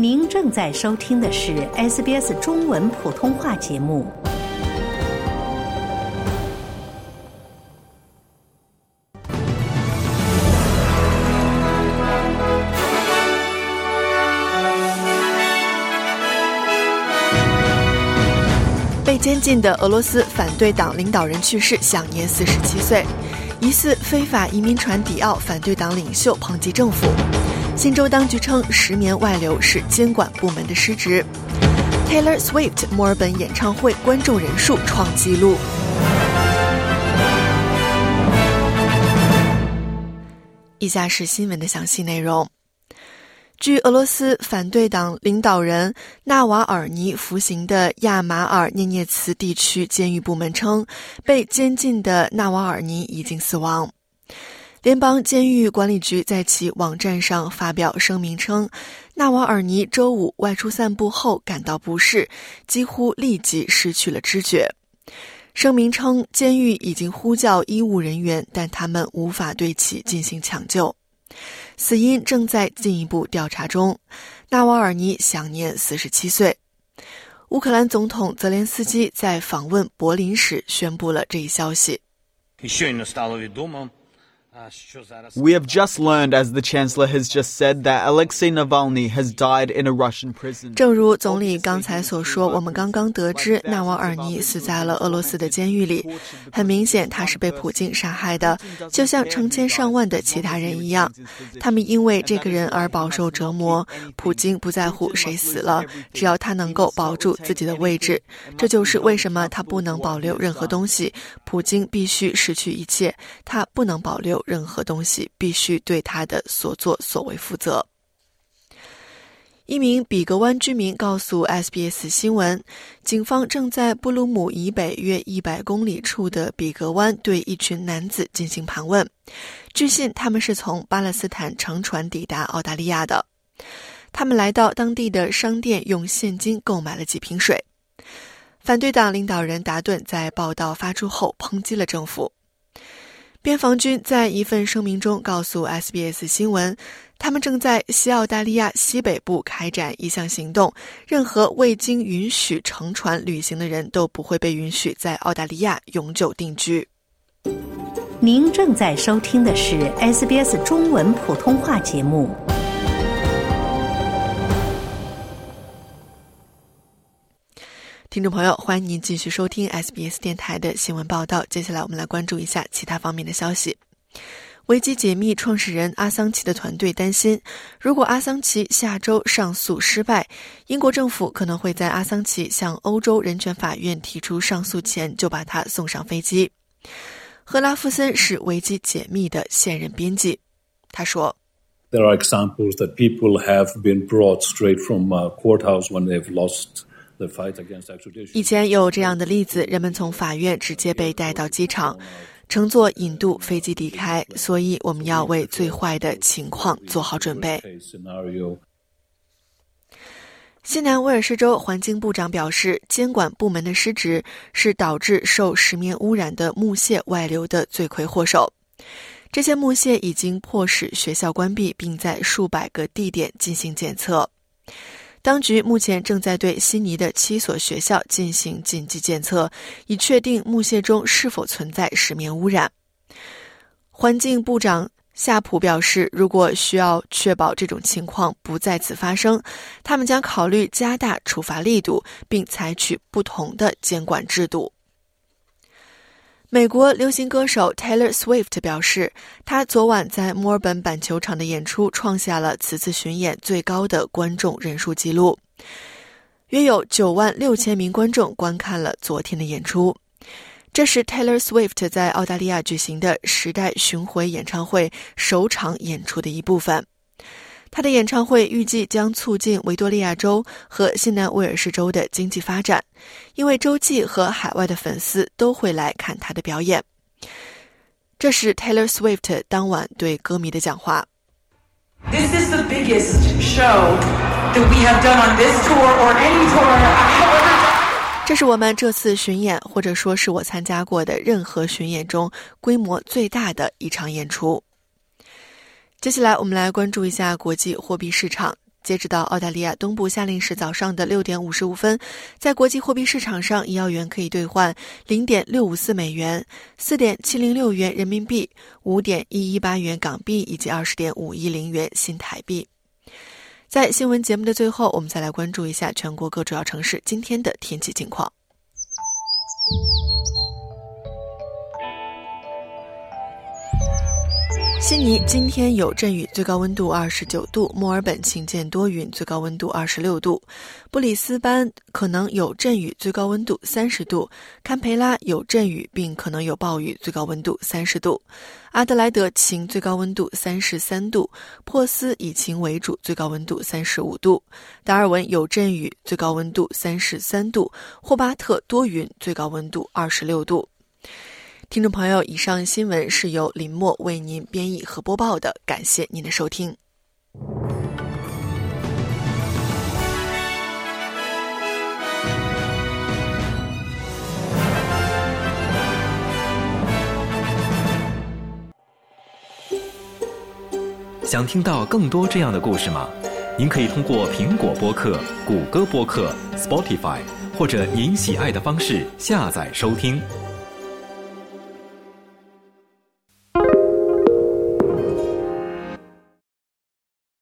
您正在收听的是 SBS 中文普通话节目。被监禁的俄罗斯反对党领导人去世，享年四十七岁。疑似非法移民船迪奥反对党领袖抨击政府。新州当局称，石棉外流是监管部门的失职。Taylor Swift 墨尔本演唱会观众人数创纪录。以下是新闻的详细内容。据俄罗斯反对党领导人纳瓦尔尼服刑的亚马尔涅涅茨地区监狱部门称，被监禁的纳瓦尔尼已经死亡。联邦监狱管理局在其网站上发表声明称，纳瓦尔尼周五外出散步后感到不适，几乎立即失去了知觉。声明称，监狱已经呼叫医务人员，但他们无法对其进行抢救，死因正在进一步调查中。纳瓦尔尼享年四十七岁。乌克兰总统泽连斯基在访问柏林时宣布了这一消息。We have just learned, as the Chancellor has just said, that Alexei Navalny has died in a Russian prison. 正如总理刚才所说，我们刚刚得知纳瓦尔尼死在了俄罗斯的监狱里。很明显，他是被普京杀害的，就像成千上万的其他人一样。他们因为这个人而饱受折磨。普京不在乎谁死了，只要他能够保住自己的位置。这就是为什么他不能保留任何东西。普京必须失去一切，他不能保留。任何东西必须对他的所作所为负责。一名比格湾居民告诉 SBS 新闻，警方正在布鲁姆以北约一百公里处的比格湾对一群男子进行盘问。据信，他们是从巴勒斯坦乘船抵达澳大利亚的。他们来到当地的商店，用现金购买了几瓶水。反对党领导人达顿在报道发出后抨击了政府。边防军在一份声明中告诉 SBS 新闻，他们正在西澳大利亚西北部开展一项行动，任何未经允许乘船旅行的人都不会被允许在澳大利亚永久定居。您正在收听的是 SBS 中文普通话节目。听众朋友，欢迎您继续收听 SBS 电台的新闻报道。接下来，我们来关注一下其他方面的消息。维基解密创始人阿桑奇的团队担心，如果阿桑奇下周上诉失败，英国政府可能会在阿桑奇向欧洲人权法院提出上诉前就把他送上飞机。赫拉夫森是维基解密的现任编辑，他说：“There are examples that people have been brought straight from a courthouse when they've lost.” 以前有这样的例子，人们从法院直接被带到机场，乘坐引渡飞机离开。所以我们要为最坏的情况做好准备。西南威尔士州环境部长表示，监管部门的失职是导致受石棉污染的木屑外流的罪魁祸首。这些木屑已经迫使学校关闭，并在数百个地点进行检测。当局目前正在对悉尼的七所学校进行紧急检测，以确定木屑中是否存在石棉污染。环境部长夏普表示，如果需要确保这种情况不再次发生，他们将考虑加大处罚力度，并采取不同的监管制度。美国流行歌手 Taylor Swift 表示，他昨晚在墨尔本板球场的演出创下了此次巡演最高的观众人数纪录，约有九万六千名观众观看了昨天的演出。这是 Taylor Swift 在澳大利亚举行的时代巡回演唱会首场演出的一部分。他的演唱会预计将促进维多利亚州和新南威尔士州的经济发展，因为洲际和海外的粉丝都会来看他的表演。这是 Taylor Swift 当晚对歌迷的讲话。This is the biggest show that we have done on this tour or any tour. 这是我们这次巡演，或者说是我参加过的任何巡演中规模最大的一场演出。接下来，我们来关注一下国际货币市场。截止到澳大利亚东部夏令时早上的六点五十五分，在国际货币市场上，一澳元可以兑换零点六五四美元、四点七零六元人民币、五点一一八元港币以及二十点五一零元新台币。在新闻节目的最后，我们再来关注一下全国各主要城市今天的天气情况。悉尼今天有阵雨，最高温度二十九度；墨尔本晴间多云，最高温度二十六度；布里斯班可能有阵雨，最高温度三十度；堪培拉有阵雨并可能有暴雨，最高温度三十度；阿德莱德晴，最高温度三十三度；珀斯以晴为主，最高温度三十五度；达尔文有阵雨，最高温度三十三度；霍巴特多云，最高温度二十六度。听众朋友，以上新闻是由林默为您编译和播报的，感谢您的收听。想听到更多这样的故事吗？您可以通过苹果播客、谷歌播客、Spotify 或者您喜爱的方式下载收听。